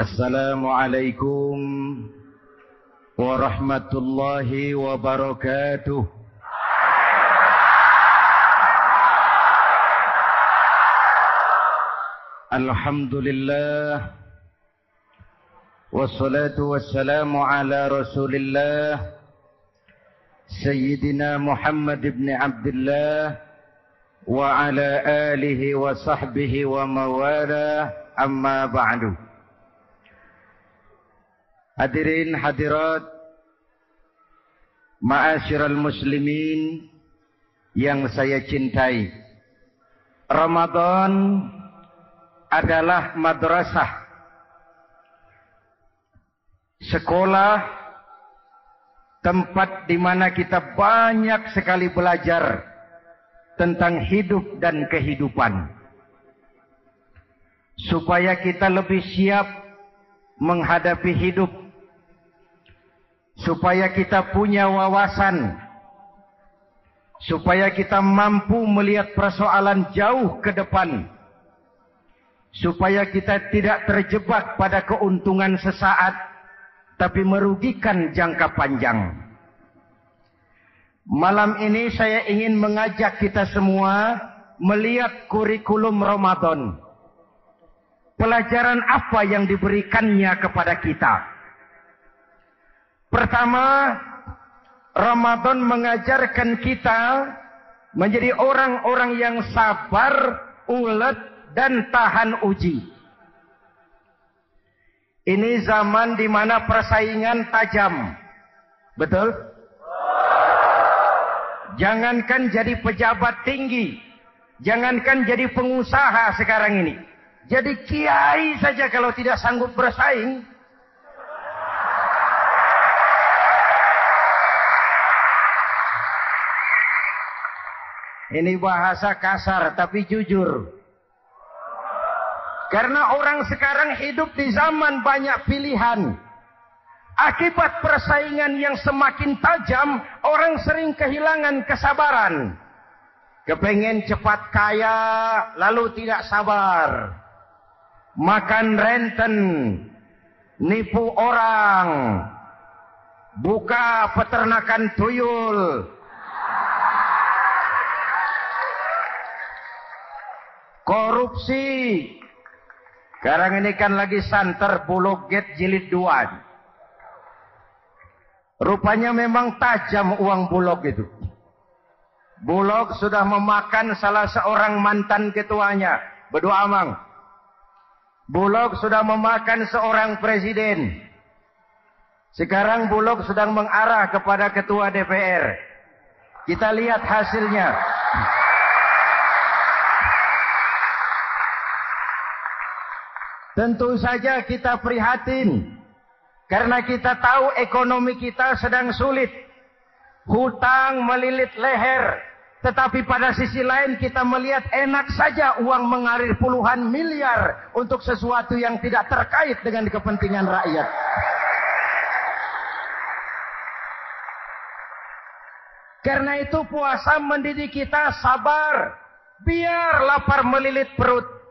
السلام عليكم ورحمة الله وبركاته الحمد لله والصلاة والسلام على رسول الله سيدنا محمد بن عبد الله وعلى آله وصحبه وموالاه أما بعد Hadirin hadirat Ma'asyiral muslimin yang saya cintai. Ramadan adalah madrasah. Sekolah tempat di mana kita banyak sekali belajar tentang hidup dan kehidupan. Supaya kita lebih siap menghadapi hidup supaya kita punya wawasan, supaya kita mampu melihat persoalan jauh ke depan, supaya kita tidak terjebak pada keuntungan sesaat, tapi merugikan jangka panjang. Malam ini saya ingin mengajak kita semua melihat kurikulum Ramadan. Pelajaran apa yang diberikannya kepada kita? Pertama, Ramadan mengajarkan kita menjadi orang-orang yang sabar, ulet, dan tahan uji. Ini zaman di mana persaingan tajam. Betul? Jangankan jadi pejabat tinggi. Jangankan jadi pengusaha sekarang ini. Jadi kiai saja kalau tidak sanggup bersaing, Ini bahasa kasar tapi jujur. Karena orang sekarang hidup di zaman banyak pilihan. Akibat persaingan yang semakin tajam, orang sering kehilangan kesabaran. Kepengen cepat kaya, lalu tidak sabar. Makan renten, nipu orang, buka peternakan tuyul, Korupsi. Sekarang ini kan lagi santer bulog get jilid dua. Rupanya memang tajam uang bulog itu. Bulog sudah memakan salah seorang mantan ketuanya. Berdua amang. Bulog sudah memakan seorang presiden. Sekarang Bulog sedang mengarah kepada ketua DPR. Kita lihat hasilnya. Tentu saja kita prihatin. Karena kita tahu ekonomi kita sedang sulit. Hutang melilit leher. Tetapi pada sisi lain kita melihat enak saja uang mengalir puluhan miliar untuk sesuatu yang tidak terkait dengan kepentingan rakyat. Karena itu puasa mendidik kita sabar. Biar lapar melilit perut.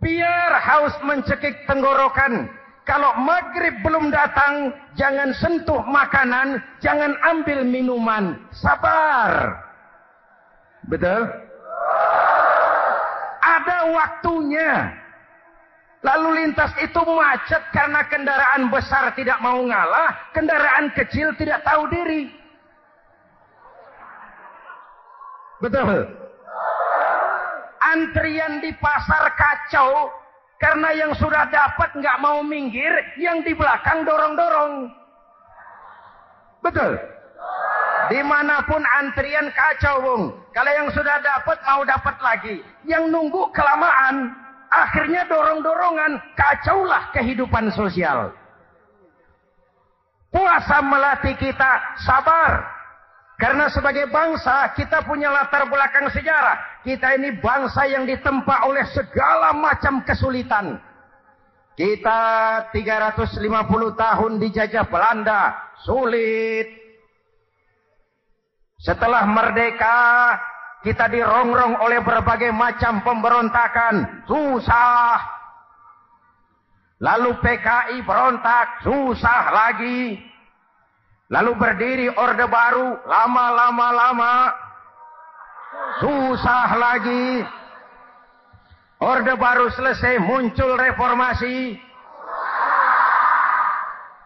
Biar haus mencekik tenggorokan. Kalau maghrib belum datang, jangan sentuh makanan, jangan ambil minuman. Sabar. Betul? Ada waktunya. Lalu lintas itu macet karena kendaraan besar tidak mau ngalah, kendaraan kecil tidak tahu diri. Betul antrian di pasar kacau karena yang sudah dapat nggak mau minggir, yang di belakang dorong-dorong. Betul. Di mana pun antrian kacau, bung. Kalau yang sudah dapat mau dapat lagi, yang nunggu kelamaan, akhirnya dorong-dorongan, kacaulah kehidupan sosial. Puasa melatih kita sabar, karena sebagai bangsa kita punya latar belakang sejarah. Kita ini bangsa yang ditempa oleh segala macam kesulitan. Kita 350 tahun dijajah Belanda, sulit. Setelah merdeka, kita dirongrong oleh berbagai macam pemberontakan, susah. Lalu PKI berontak, susah lagi. Lalu berdiri Orde Baru, lama-lama-lama. Susah lagi. Orde Baru selesai, muncul reformasi.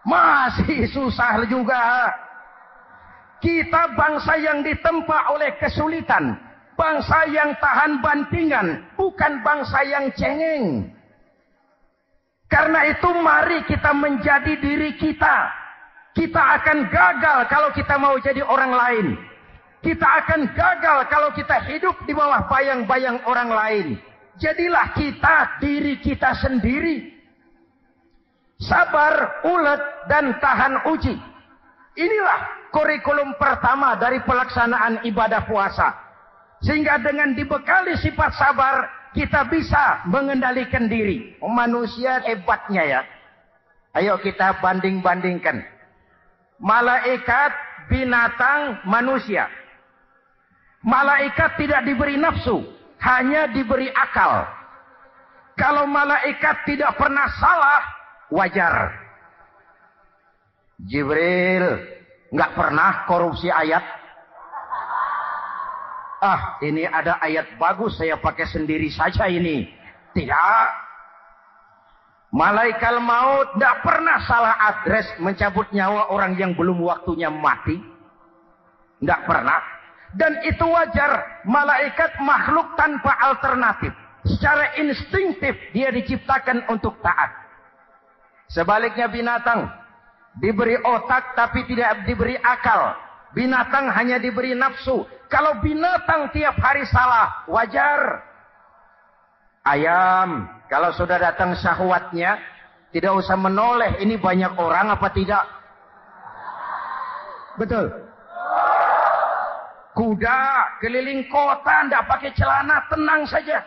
Masih susah juga. Kita bangsa yang ditempa oleh kesulitan. Bangsa yang tahan bantingan. Bukan bangsa yang cengeng. Karena itu mari kita menjadi diri kita. Kita akan gagal kalau kita mau jadi orang lain. Kita akan gagal kalau kita hidup di bawah bayang-bayang orang lain. Jadilah kita diri kita sendiri. Sabar, ulet, dan tahan uji. Inilah kurikulum pertama dari pelaksanaan ibadah puasa. Sehingga dengan dibekali sifat sabar, kita bisa mengendalikan diri. Manusia hebatnya ya. Ayo kita banding-bandingkan. Malaikat, binatang, manusia. Malaikat tidak diberi nafsu, hanya diberi akal. Kalau malaikat tidak pernah salah, wajar. Jibril nggak pernah korupsi ayat ah ini ada ayat bagus saya pakai sendiri saja ini. Tidak. Malaikat maut tidak pernah salah adres mencabut nyawa orang yang belum waktunya mati. Tidak pernah. Dan itu wajar. Malaikat makhluk tanpa alternatif. Secara instinktif dia diciptakan untuk taat. Sebaliknya binatang. Diberi otak tapi tidak diberi akal. Binatang hanya diberi nafsu. Kalau binatang tiap hari salah, wajar. Ayam, kalau sudah datang syahwatnya, tidak usah menoleh. Ini banyak orang apa tidak? Betul. Kuda keliling kota, tidak pakai celana, tenang saja.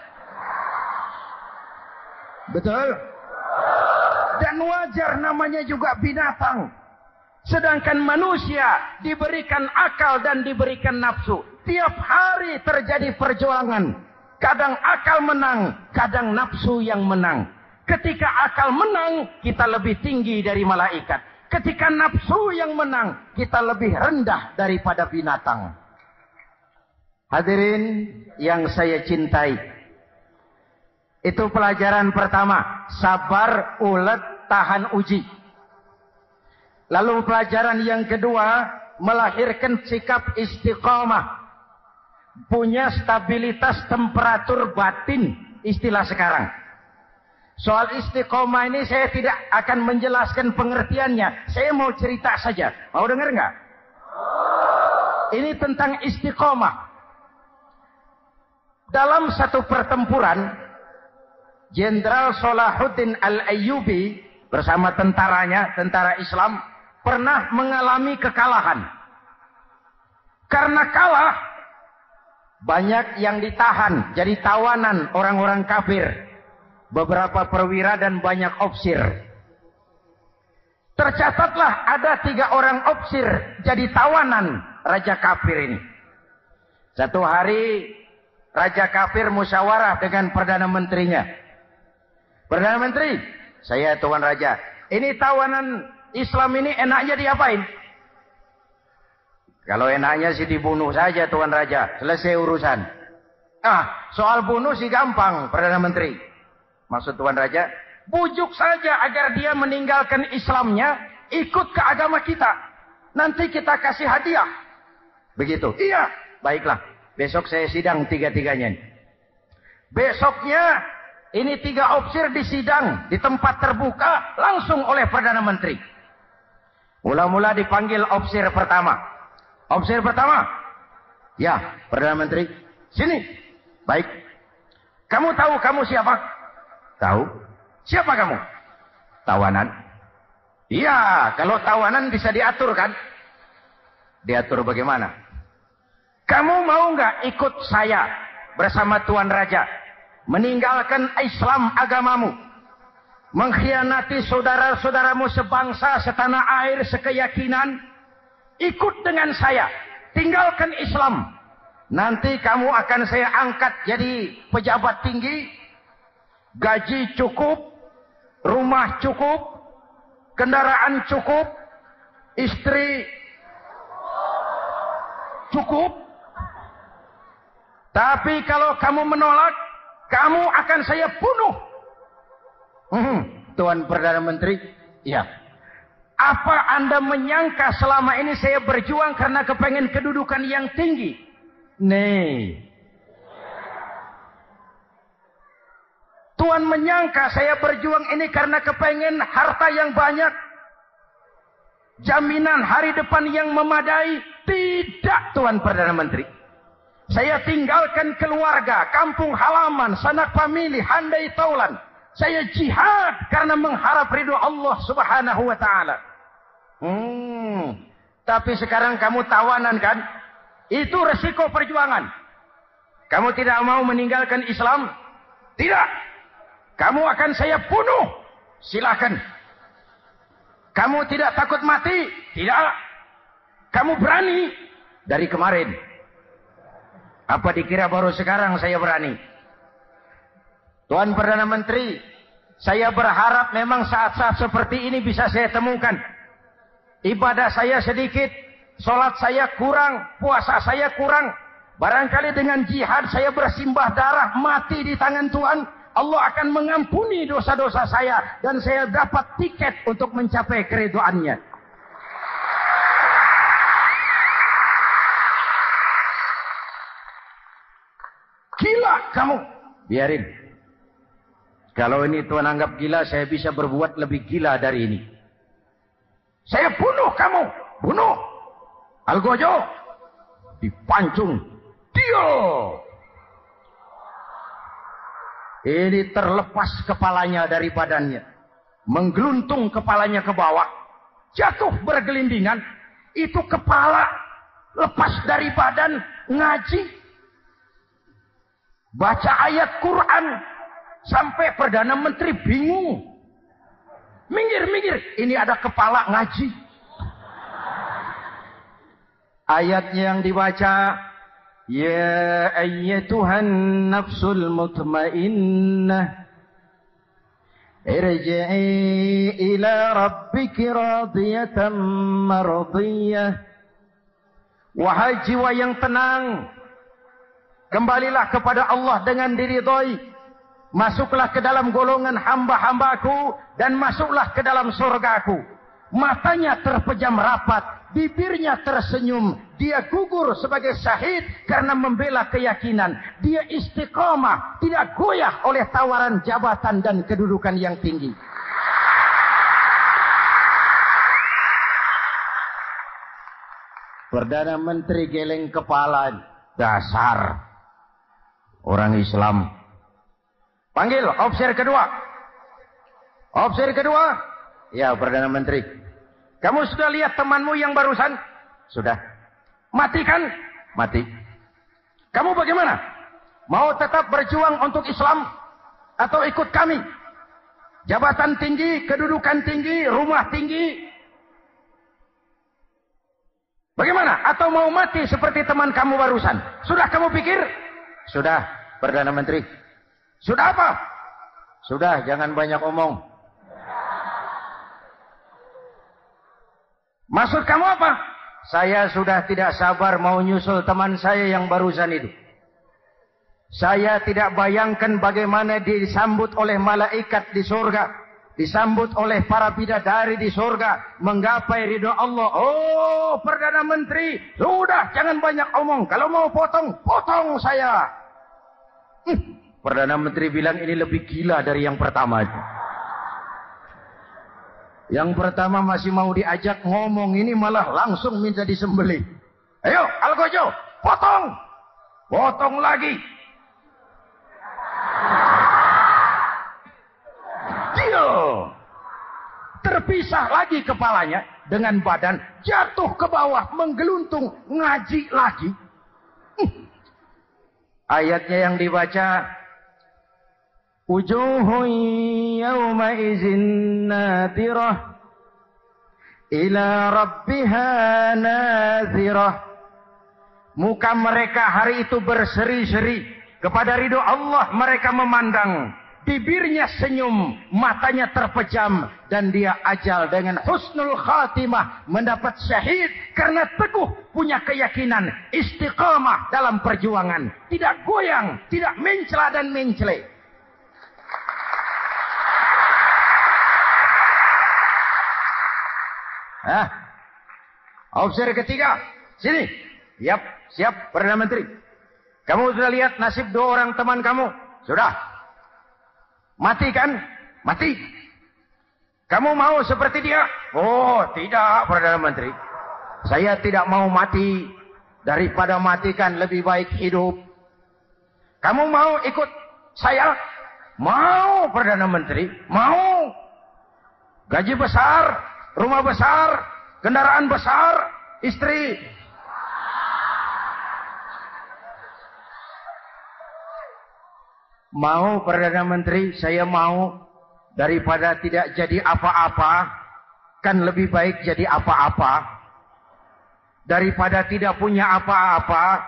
Betul. Dan wajar namanya juga binatang. Sedangkan manusia diberikan akal dan diberikan nafsu. Tiap hari terjadi perjuangan. Kadang akal menang, kadang nafsu yang menang. Ketika akal menang, kita lebih tinggi dari malaikat. Ketika nafsu yang menang, kita lebih rendah daripada binatang. Hadirin yang saya cintai. Itu pelajaran pertama. Sabar, ulet, tahan uji. Lalu pelajaran yang kedua, melahirkan sikap istiqomah. Punya stabilitas temperatur batin, istilah sekarang. Soal istiqomah ini saya tidak akan menjelaskan pengertiannya. Saya mau cerita saja. Mau dengar nggak? Ini tentang istiqomah. Dalam satu pertempuran, Jenderal Solahuddin Al-Ayyubi bersama tentaranya, tentara Islam, pernah mengalami kekalahan. Karena kalah, banyak yang ditahan jadi tawanan orang-orang kafir. Beberapa perwira dan banyak opsir. Tercatatlah ada tiga orang opsir jadi tawanan Raja Kafir ini. Satu hari Raja Kafir musyawarah dengan Perdana Menterinya. Perdana Menteri, saya Tuan Raja, ini tawanan Islam ini enaknya diapain? Kalau enaknya sih dibunuh saja Tuan Raja. Selesai urusan. Ah, soal bunuh sih gampang Perdana Menteri. Maksud Tuan Raja, bujuk saja agar dia meninggalkan Islamnya, ikut ke agama kita. Nanti kita kasih hadiah. Begitu. Iya, baiklah. Besok saya sidang tiga-tiganya. Besoknya ini tiga opsir disidang di tempat terbuka langsung oleh Perdana Menteri. Mula-mula dipanggil opsir pertama. Opsir pertama. Ya, Perdana Menteri. Sini. Baik. Kamu tahu kamu siapa? Tahu. Siapa kamu? Tawanan. Iya, kalau tawanan bisa diatur kan? Diatur bagaimana? Kamu mau nggak ikut saya bersama Tuan Raja meninggalkan Islam agamamu? Mengkhianati saudara-saudaramu sebangsa, setanah air, sekeyakinan, ikut dengan saya, tinggalkan Islam. Nanti kamu akan saya angkat jadi pejabat tinggi, gaji cukup, rumah cukup, kendaraan cukup, istri cukup. Tapi kalau kamu menolak, kamu akan saya bunuh. Hmm, Tuan Perdana Menteri, ya. Apa Anda menyangka selama ini saya berjuang karena kepengen kedudukan yang tinggi? Nih. Tuhan menyangka saya berjuang ini karena kepengen harta yang banyak. Jaminan hari depan yang memadai. Tidak Tuhan Perdana Menteri. Saya tinggalkan keluarga, kampung halaman, sanak famili, handai taulan. Saya jihad karena mengharap ridho Allah subhanahu wa ta'ala. Hmm. Tapi sekarang kamu tawanan kan? Itu resiko perjuangan. Kamu tidak mau meninggalkan Islam? Tidak. Kamu akan saya bunuh. Silakan. Kamu tidak takut mati? Tidak. Kamu berani? Dari kemarin. Apa dikira baru sekarang saya berani? Tuan Perdana Menteri, saya berharap memang saat-saat seperti ini bisa saya temukan. Ibadah saya sedikit, solat saya kurang, puasa saya kurang. Barangkali dengan jihad saya bersimbah darah mati di tangan Tuhan. Allah akan mengampuni dosa-dosa saya dan saya dapat tiket untuk mencapai keriduannya. Kamu. Biarin. Kalau ini Tuhan anggap gila, saya bisa berbuat lebih gila dari ini. Saya bunuh kamu. Bunuh. Algojo. Dipancung. Dio. Ini terlepas kepalanya dari badannya. Menggeluntung kepalanya ke bawah. Jatuh bergelindingan. Itu kepala lepas dari badan ngaji. Baca ayat Quran. Sampai Perdana Menteri bingung. Minggir, minggir. Ini ada kepala ngaji. Ayatnya yang dibaca. Ya ayyatuhan nafsul mutmainnah. Irji'i ila rabbiki radiyatan mardiyah. Wahai jiwa yang tenang. Kembalilah kepada Allah dengan diridhoi. Masuklah ke dalam golongan hamba-hambaku dan masuklah ke dalam surgaku. Matanya terpejam rapat, bibirnya tersenyum. Dia gugur sebagai syahid karena membela keyakinan. Dia istiqomah, tidak goyah oleh tawaran jabatan dan kedudukan yang tinggi. Perdana Menteri geleng kepala dasar orang Islam. Panggil officer kedua. Officer kedua. Ya, Perdana Menteri. Kamu sudah lihat temanmu yang barusan? Sudah. Mati kan? Mati. Kamu bagaimana? Mau tetap berjuang untuk Islam atau ikut kami? Jabatan tinggi, kedudukan tinggi, rumah tinggi. Bagaimana? Atau mau mati seperti teman kamu barusan? Sudah kamu pikir? Sudah, Perdana Menteri. Sudah apa? Sudah, jangan banyak omong. Maksud kamu apa? Saya sudah tidak sabar mau nyusul teman saya yang barusan itu. Saya tidak bayangkan bagaimana disambut oleh malaikat di surga. Disambut oleh para bidadari di surga. Menggapai ridho Allah. Oh, Perdana Menteri. Sudah, jangan banyak omong. Kalau mau potong, potong saya. Perdana Menteri bilang ini lebih gila dari yang pertama. Yang pertama masih mau diajak ngomong, ini malah langsung minta disembelih. Ayo, Algojo, potong. Potong lagi. Dio. Terpisah lagi kepalanya dengan badan jatuh ke bawah, menggeluntung, ngaji lagi. Ayatnya yang dibaca Wujuhun yawma izin nadirah ila rabbiha nazirah. Muka mereka hari itu berseri-seri kepada ridho Allah mereka memandang. Bibirnya senyum, matanya terpejam, dan dia ajal dengan husnul khatimah mendapat syahid karena teguh punya keyakinan istiqamah dalam perjuangan. Tidak goyang, tidak mencela dan mencele. Hah? Officer ketiga, sini. Siap, siap, Perdana Menteri. Kamu sudah lihat nasib dua orang teman kamu? Sudah. Mati kan? Mati. Kamu mau seperti dia? Oh, tidak, Perdana Menteri. Saya tidak mau mati. Daripada matikan lebih baik hidup. Kamu mau ikut saya? Mau, Perdana Menteri. Mau. Gaji besar, rumah besar, kendaraan besar, istri Mau Perdana Menteri, saya mau daripada tidak jadi apa-apa, kan lebih baik jadi apa-apa. Daripada tidak punya apa-apa,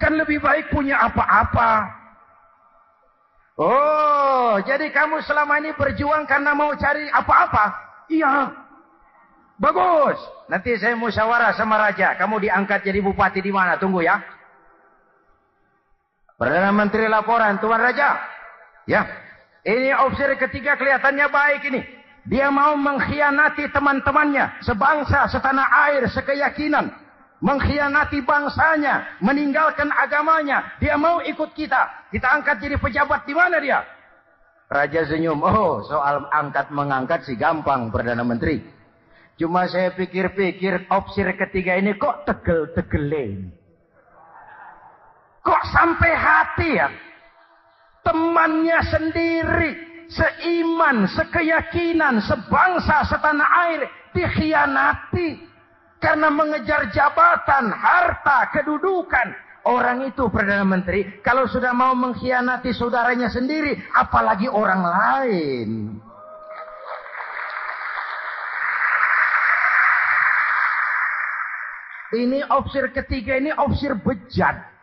kan lebih baik punya apa-apa. Oh, jadi kamu selama ini berjuang karena mau cari apa-apa? Iya. Bagus. Nanti saya musyawarah sama raja. Kamu diangkat jadi bupati di mana? Tunggu ya. Perdana Menteri laporan, Tuan Raja. Ya, ini opsi ketiga kelihatannya baik ini. Dia mau mengkhianati teman-temannya, sebangsa, setanah air, sekeyakinan. Mengkhianati bangsanya, meninggalkan agamanya. Dia mau ikut kita. Kita angkat jadi pejabat di mana dia? Raja senyum. Oh, soal angkat mengangkat sih gampang, Perdana Menteri. Cuma saya pikir-pikir opsi ketiga ini kok tegel-tegel Kok sampai hati ya? Temannya sendiri, seiman, sekeyakinan, sebangsa, setanah air, dikhianati. Karena mengejar jabatan, harta, kedudukan. Orang itu Perdana Menteri, kalau sudah mau mengkhianati saudaranya sendiri, apalagi orang lain. Ini opsir ketiga ini opsir bejat.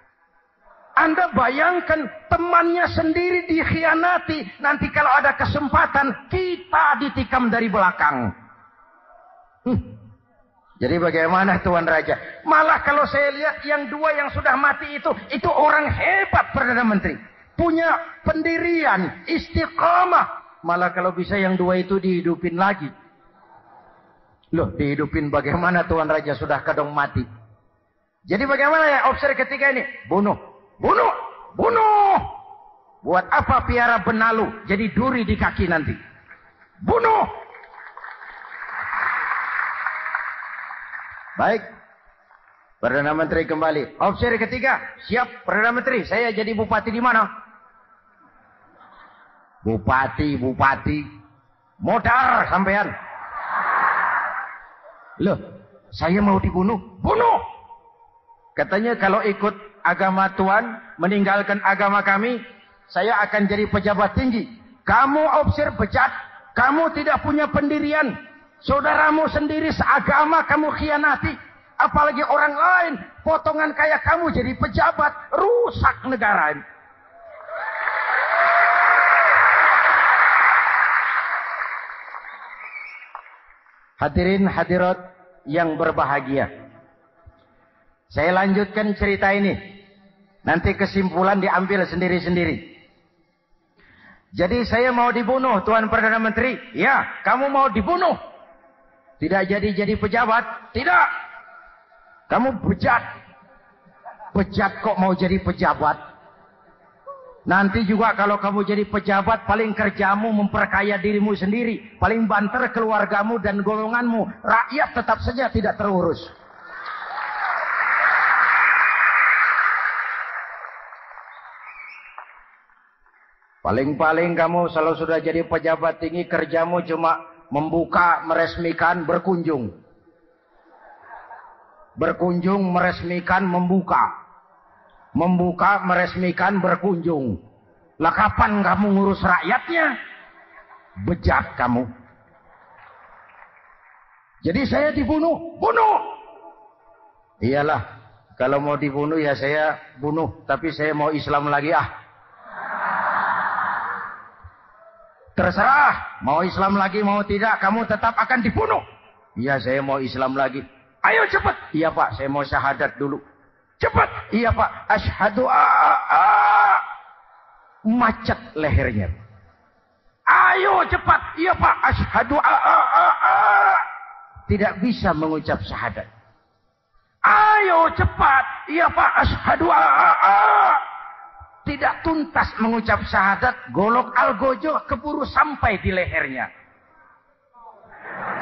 Anda bayangkan temannya sendiri dikhianati. Nanti kalau ada kesempatan, kita ditikam dari belakang. Hmm. Jadi bagaimana Tuan Raja? Malah kalau saya lihat yang dua yang sudah mati itu, itu orang hebat Perdana Menteri. Punya pendirian, istiqamah. Malah kalau bisa yang dua itu dihidupin lagi. Loh, dihidupin bagaimana Tuan Raja sudah kadang mati. Jadi bagaimana ya opsi ketiga ini? Bunuh. Bunuh, bunuh. Buat apa piara benalu jadi duri di kaki nanti? Bunuh. Baik. Perdana Menteri kembali. Opsi ketiga. Siap Perdana Menteri. Saya jadi bupati di mana? Bupati, bupati. Modar sampean. Loh, saya mau dibunuh. Bunuh. Katanya kalau ikut agama Tuhan, meninggalkan agama kami, saya akan jadi pejabat tinggi. Kamu obser bejat, kamu tidak punya pendirian. Saudaramu sendiri seagama kamu khianati. Apalagi orang lain, potongan kayak kamu jadi pejabat, rusak negara ini. Hadirin hadirat yang berbahagia. Saya lanjutkan cerita ini. Nanti kesimpulan diambil sendiri-sendiri. Jadi saya mau dibunuh Tuan Perdana Menteri. Ya, kamu mau dibunuh. Tidak jadi-jadi pejabat. Tidak. Kamu bejat. Bejat kok mau jadi pejabat. Nanti juga kalau kamu jadi pejabat paling kerjamu memperkaya dirimu sendiri. Paling banter keluargamu dan golonganmu. Rakyat tetap saja tidak terurus. Paling-paling kamu selalu sudah jadi pejabat tinggi kerjamu cuma membuka, meresmikan, berkunjung. Berkunjung, meresmikan, membuka. Membuka, meresmikan, berkunjung. Lah kapan kamu ngurus rakyatnya? Bejat kamu. Jadi saya dibunuh, bunuh. Iyalah, kalau mau dibunuh ya saya bunuh, tapi saya mau Islam lagi ah. Terserah, mau Islam lagi mau tidak, kamu tetap akan dibunuh. Iya, saya mau Islam lagi. Ayo cepat. Iya Pak, saya mau syahadat dulu. Cepat. Iya Pak, asyhadu a, a, macet lehernya. Ayo cepat. Iya Pak, asyhadu a, a, a. Tidak bisa mengucap syahadat. Ayo cepat. Iya Pak, asyhadu a, a, a tidak tuntas mengucap syahadat, golok algojo keburu sampai di lehernya.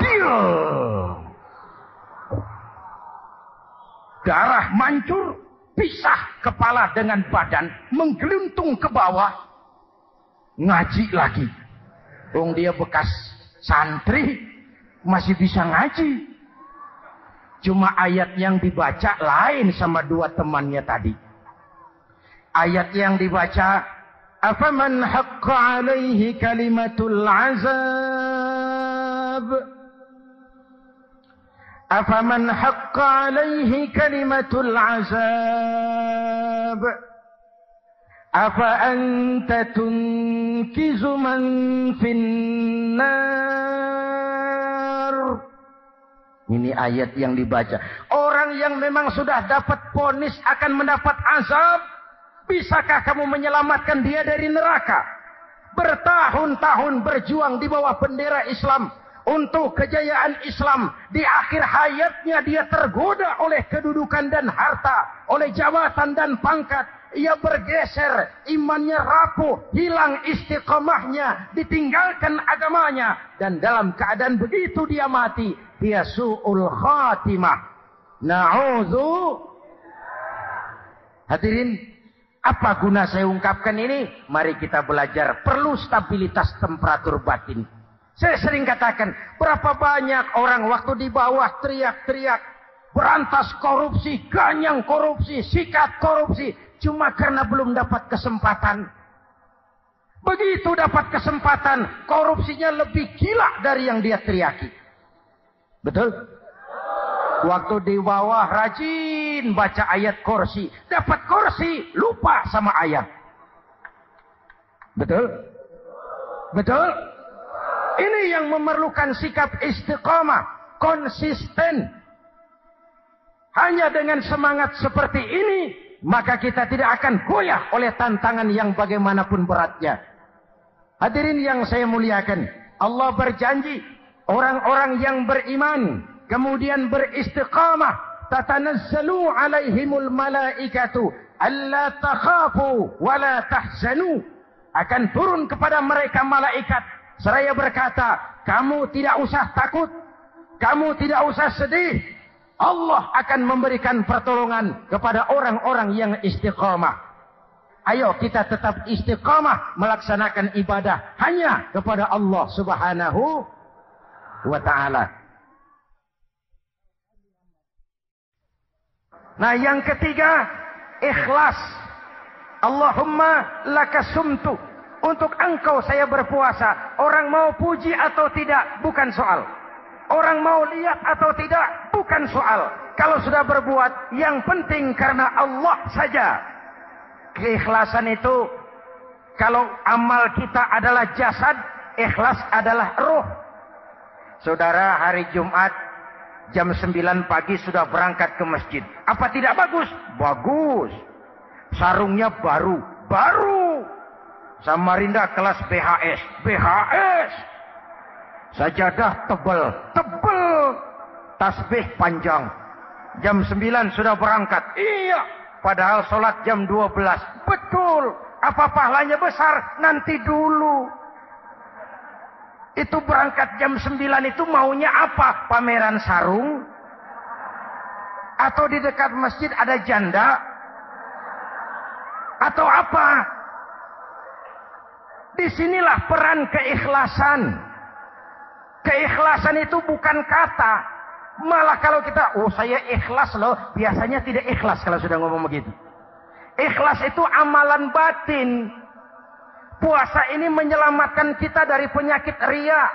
Dia Darah mancur, pisah kepala dengan badan, menggeluntung ke bawah. Ngaji lagi. Wong dia bekas santri, masih bisa ngaji. Cuma ayat yang dibaca lain sama dua temannya tadi. Ayat yang dibaca Afaman haqqa alaihi kalimatul azab? Afaman haqqa alaihi kalimatul azab? Afa anta tunkizu man finnar Ini ayat yang dibaca. Orang yang memang sudah dapat ponis akan mendapat azab Bisakah kamu menyelamatkan dia dari neraka? Bertahun-tahun berjuang di bawah bendera Islam untuk kejayaan Islam. Di akhir hayatnya dia tergoda oleh kedudukan dan harta, oleh jabatan dan pangkat. Ia bergeser, imannya rapuh, hilang istiqomahnya, ditinggalkan agamanya. Dan dalam keadaan begitu dia mati, dia su'ul khatimah. Na'udhu. Hadirin, apa guna saya ungkapkan ini? Mari kita belajar. Perlu stabilitas temperatur batin. Saya sering katakan, berapa banyak orang waktu di bawah teriak-teriak. Berantas korupsi, ganyang korupsi, sikat korupsi. Cuma karena belum dapat kesempatan. Begitu dapat kesempatan, korupsinya lebih gila dari yang dia teriaki. Betul? Waktu di bawah rajin baca ayat kursi. Dapat kursi, lupa sama ayat. Betul? Betul? Ini yang memerlukan sikap istiqamah. Konsisten. Hanya dengan semangat seperti ini, maka kita tidak akan goyah oleh tantangan yang bagaimanapun beratnya. Hadirin yang saya muliakan, Allah berjanji orang-orang yang beriman kemudian beristiqamah tatanazzalu alaihimul malaikatu alla takhafu wala tahzanu akan turun kepada mereka malaikat. Seraya berkata kamu tidak usah takut. Kamu tidak usah sedih. Allah akan memberikan pertolongan kepada orang-orang yang istiqamah. Ayo kita tetap istiqamah melaksanakan ibadah hanya kepada Allah Subhanahu wa taala. Nah yang ketiga, ikhlas. Allahumma lakasumtu. Untuk engkau saya berpuasa. Orang mau puji atau tidak, bukan soal. Orang mau lihat atau tidak, bukan soal. Kalau sudah berbuat, yang penting karena Allah saja. Keikhlasan itu, kalau amal kita adalah jasad, ikhlas adalah roh. Saudara, hari Jumat jam 9 pagi sudah berangkat ke masjid. Apa tidak bagus? Bagus. Sarungnya baru. Baru. Samarinda kelas BHS. BHS. Sajadah tebel. Tebel. Tasbih panjang. Jam 9 sudah berangkat. Iya. Padahal sholat jam 12. Betul. Apa pahalanya besar? Nanti dulu. Itu berangkat jam 9 itu maunya apa? Pameran sarung? Atau di dekat masjid ada janda? Atau apa? Di sinilah peran keikhlasan. Keikhlasan itu bukan kata. Malah kalau kita, oh saya ikhlas loh. Biasanya tidak ikhlas kalau sudah ngomong begitu. Ikhlas itu amalan batin. Puasa ini menyelamatkan kita dari penyakit ria.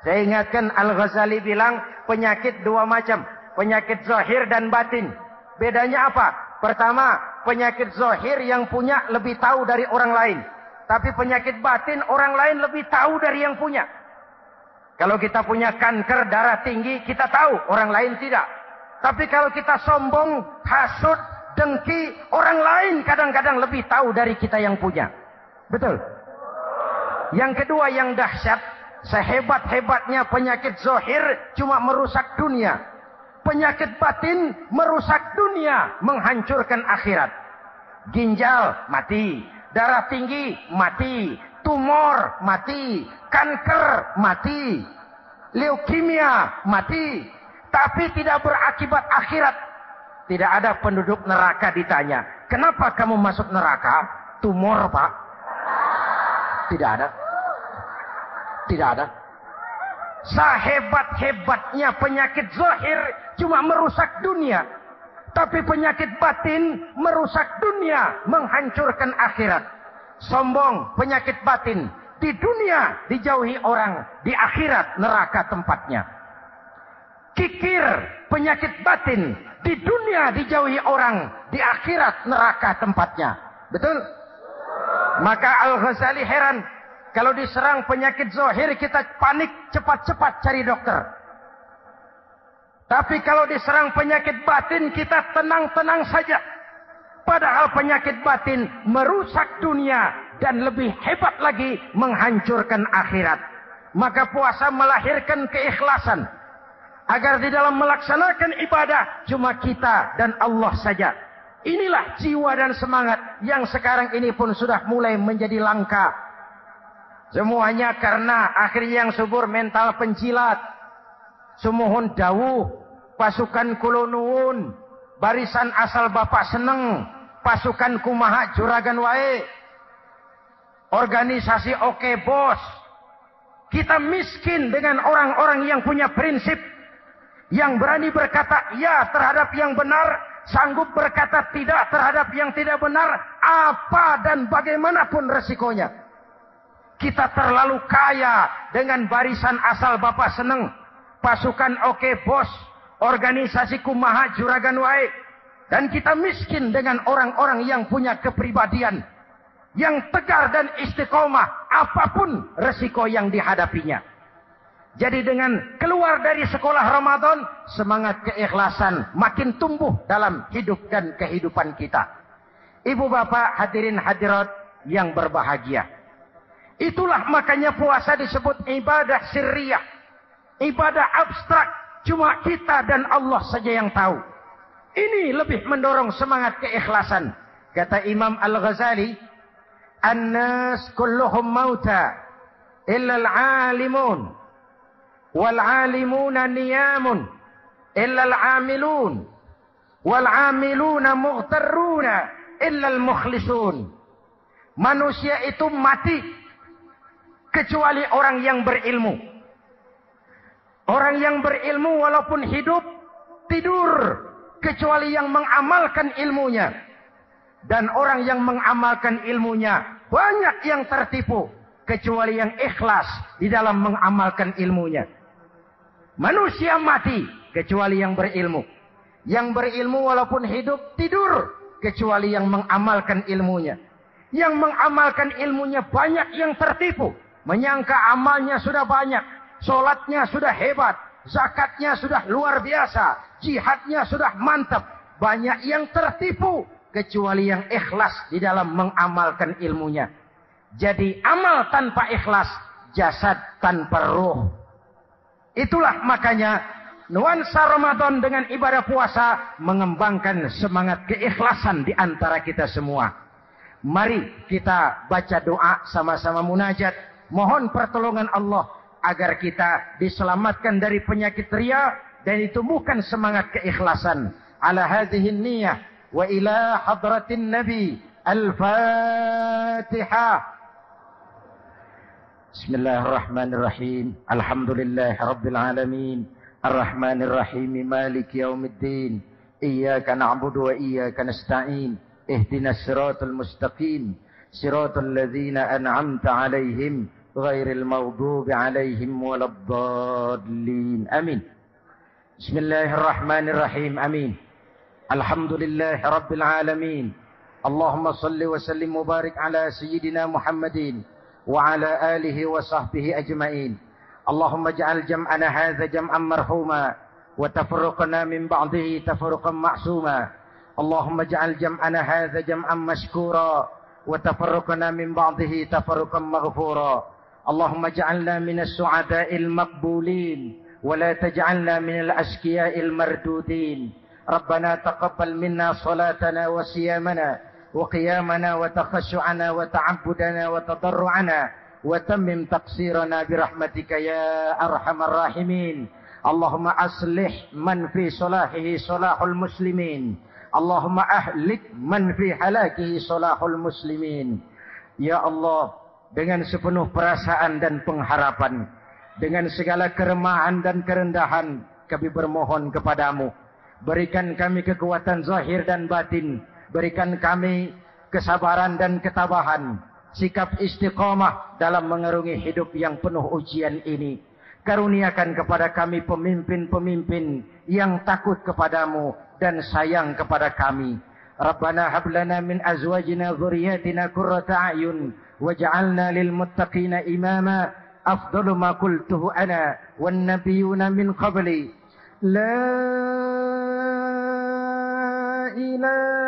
Saya ingatkan Al-Ghazali bilang penyakit dua macam. Penyakit zahir dan batin. Bedanya apa? Pertama, penyakit zahir yang punya lebih tahu dari orang lain. Tapi penyakit batin orang lain lebih tahu dari yang punya. Kalau kita punya kanker darah tinggi, kita tahu, orang lain tidak. Tapi kalau kita sombong, hasut, dengki, orang lain kadang-kadang lebih tahu dari kita yang punya. Betul? Yang kedua yang dahsyat, sehebat-hebatnya penyakit zohir cuma merusak dunia. Penyakit batin merusak dunia, menghancurkan akhirat. Ginjal mati, darah tinggi mati, tumor mati, kanker mati, leukemia mati, tapi tidak berakibat akhirat. Tidak ada penduduk neraka ditanya, kenapa kamu masuk neraka? Tumor pak. Tidak ada. Tidak ada. Sehebat-hebatnya penyakit zahir cuma merusak dunia. Tapi penyakit batin merusak dunia, menghancurkan akhirat. Sombong, penyakit batin. Di dunia dijauhi orang, di akhirat neraka tempatnya. Kikir, penyakit batin. Di dunia dijauhi orang, di akhirat neraka tempatnya. Betul? Maka Al-Ghazali heran. Kalau diserang penyakit zohir kita panik cepat-cepat cari dokter. Tapi kalau diserang penyakit batin kita tenang-tenang saja. Padahal penyakit batin merusak dunia dan lebih hebat lagi menghancurkan akhirat. Maka puasa melahirkan keikhlasan. Agar di dalam melaksanakan ibadah cuma kita dan Allah saja. Inilah jiwa dan semangat yang sekarang ini pun sudah mulai menjadi langka. Semuanya karena akhirnya yang subur mental penjilat Sumuhun dawuh, pasukan kulonun, barisan asal bapak seneng, pasukan kumaha juragan wae, organisasi oke bos. Kita miskin dengan orang-orang yang punya prinsip, yang berani berkata ya terhadap yang benar, sanggup berkata tidak terhadap yang tidak benar, apa dan bagaimanapun resikonya. Kita terlalu kaya dengan barisan asal bapak seneng, pasukan oke bos, organisasi kumaha juragan wae. Dan kita miskin dengan orang-orang yang punya kepribadian. Yang tegar dan istiqomah apa pun resiko yang dihadapinya. Jadi dengan keluar dari sekolah Ramadan, semangat keikhlasan makin tumbuh dalam hidup dan kehidupan kita. Ibu bapak hadirin hadirat yang berbahagia. Itulah makanya puasa disebut ibadah sirriyah ibadah abstrak cuma kita dan Allah saja yang tahu. Ini lebih mendorong semangat keikhlasan. Kata Imam Al-Ghazali, "An-nas kulluhum mauta illa al-alimun wal 'alimuna niyamun illa al-'amilun wal 'amiluna mughtarruna illa al-mukhlisun." Manusia itu mati kecuali orang yang berilmu. Orang yang berilmu walaupun hidup tidur kecuali yang mengamalkan ilmunya. Dan orang yang mengamalkan ilmunya banyak yang tertipu kecuali yang ikhlas di dalam mengamalkan ilmunya. Manusia mati kecuali yang berilmu. Yang berilmu walaupun hidup tidur kecuali yang mengamalkan ilmunya. Yang mengamalkan ilmunya banyak yang tertipu, menyangka amalnya sudah banyak, Sholatnya sudah hebat. Zakatnya sudah luar biasa. Jihadnya sudah mantap. Banyak yang tertipu. Kecuali yang ikhlas di dalam mengamalkan ilmunya. Jadi amal tanpa ikhlas. Jasad tanpa ruh. Itulah makanya nuansa Ramadan dengan ibadah puasa mengembangkan semangat keikhlasan di antara kita semua. Mari kita baca doa sama-sama munajat. Mohon pertolongan Allah agar kita diselamatkan dari penyakit ria dan ditumbuhkan semangat keikhlasan ala hadhihi niyyah wa ila hadratin nabi al-fatihah بسم الله الرحمن الرحيم. الحمد لله رب العالمين. الرحمن الرحيم مالك يوم الدين. إياك نعبد وإياك نستعين. اهدنا الصراط المستقيم. صراط الذين أنعمت عليهم غير المغضوب عليهم ولا الضالين. أمين. بسم الله الرحمن الرحيم. أمين. الحمد لله رب العالمين. اللهم صل وسلم وبارك على سيدنا محمدين وعلى آله وصحبه أجمعين. اللهم اجعل جمعنا هذا جمعا مرحوما وتفرقنا من بعضه تفرقا معصوما. اللهم اجعل جمعنا هذا جمعا مشكورا وتفرقنا من بعضه تفرقا مغفورا. اللهم اجعلنا من السعداء المقبولين ولا تجعلنا من الأشكياء المردودين. ربنا تقبل منا صلاتنا وصيامنا وقيامنا وتخشعنا وتعبدنا وتضرعنا وتمم تقصيرنا برحمتك يا أرحم الراحمين اللهم أصلح من في صلاحه صلاح المسلمين اللهم أهلك من في هلاكه صلاح المسلمين Ya Allah, dengan sepenuh perasaan dan pengharapan, dengan segala keremahan dan kerendahan, kami bermohon kepadamu. Berikan kami kekuatan zahir dan batin. Berikan kami kesabaran dan ketabahan. Sikap istiqamah dalam mengerungi hidup yang penuh ujian ini. Karuniakan kepada kami pemimpin-pemimpin yang takut kepadamu dan sayang kepada kami. Rabbana hablana min azwajina zuriyatina kurrata a'yun. Waj'alna lil muttaqina imama. Afdalu ma kultuhu ana. Wan nabiyuna min qabli. La ilaha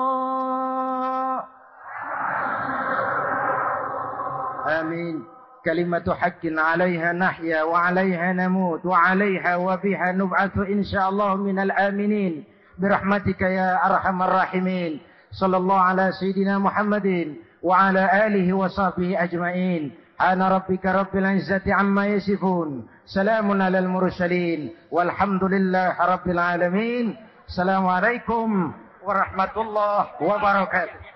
Amin. كلمة حق عليها نحيا وعليها نموت وعليها وبها نبعث إن شاء الله من الآمنين. برحمتك يا أرحم الراحمين. صلى الله على سيدنا محمد وعلى آله وصحبه أجمعين. أنا ربك رب العزة عما يصفون. سلام على المرسلين. والحمد لله رب العالمين. السلام عليكم ورحمة الله وبركاته.